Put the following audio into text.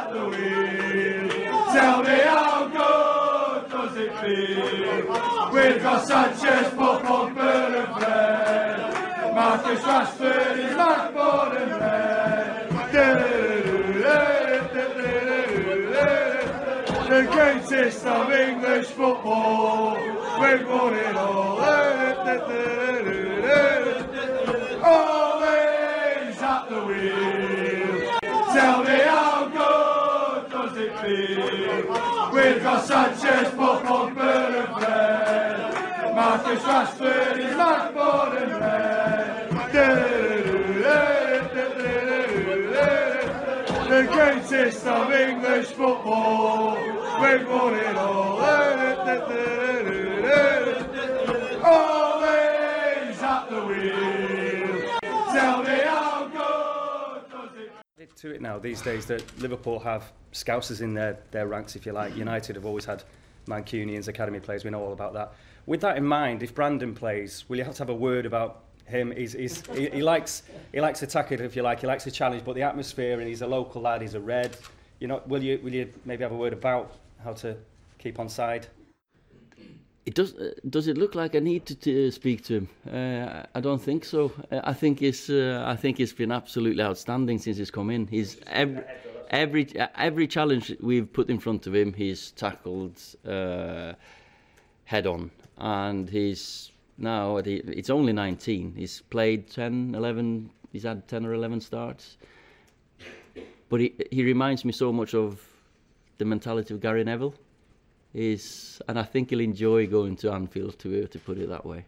at the wheel. Tell me how good does it feel? We've got Sanchez, Pop, Pogba and Fred. Marcus Rashford is like born and bred. The greatest of English football. We've won it all. Always at the wheel. Feel? We've got Sanchez, Pop, Pogba and Fred. Marcus Rashford is like born and bred. The greatest of English football. We've won it all. It to it now these days that Liverpool have scousers in their, their ranks, if you like. Mm-hmm. United have always had Mancunians, academy players. We know all about that. With that in mind, if Brandon plays, will you have to have a word about him? He's, he's, he, he likes he likes tackle if you like. He likes to challenge, but the atmosphere, and he's a local lad. He's a red. You know, will you will you maybe have a word about how to keep on side? It does. Uh, does it look like I need to, to speak to him? Uh, I don't think so. Uh, I think he's. Uh, I think he's been absolutely outstanding since he's come in. He's every every every challenge we've put in front of him, he's tackled uh, head on, and he's now. At it's only 19. He's played 10, 11. He's had 10 or 11 starts. But he he reminds me so much of the mentality of Gary Neville is, and I think he'll enjoy going to Anfield to be able to put it that way.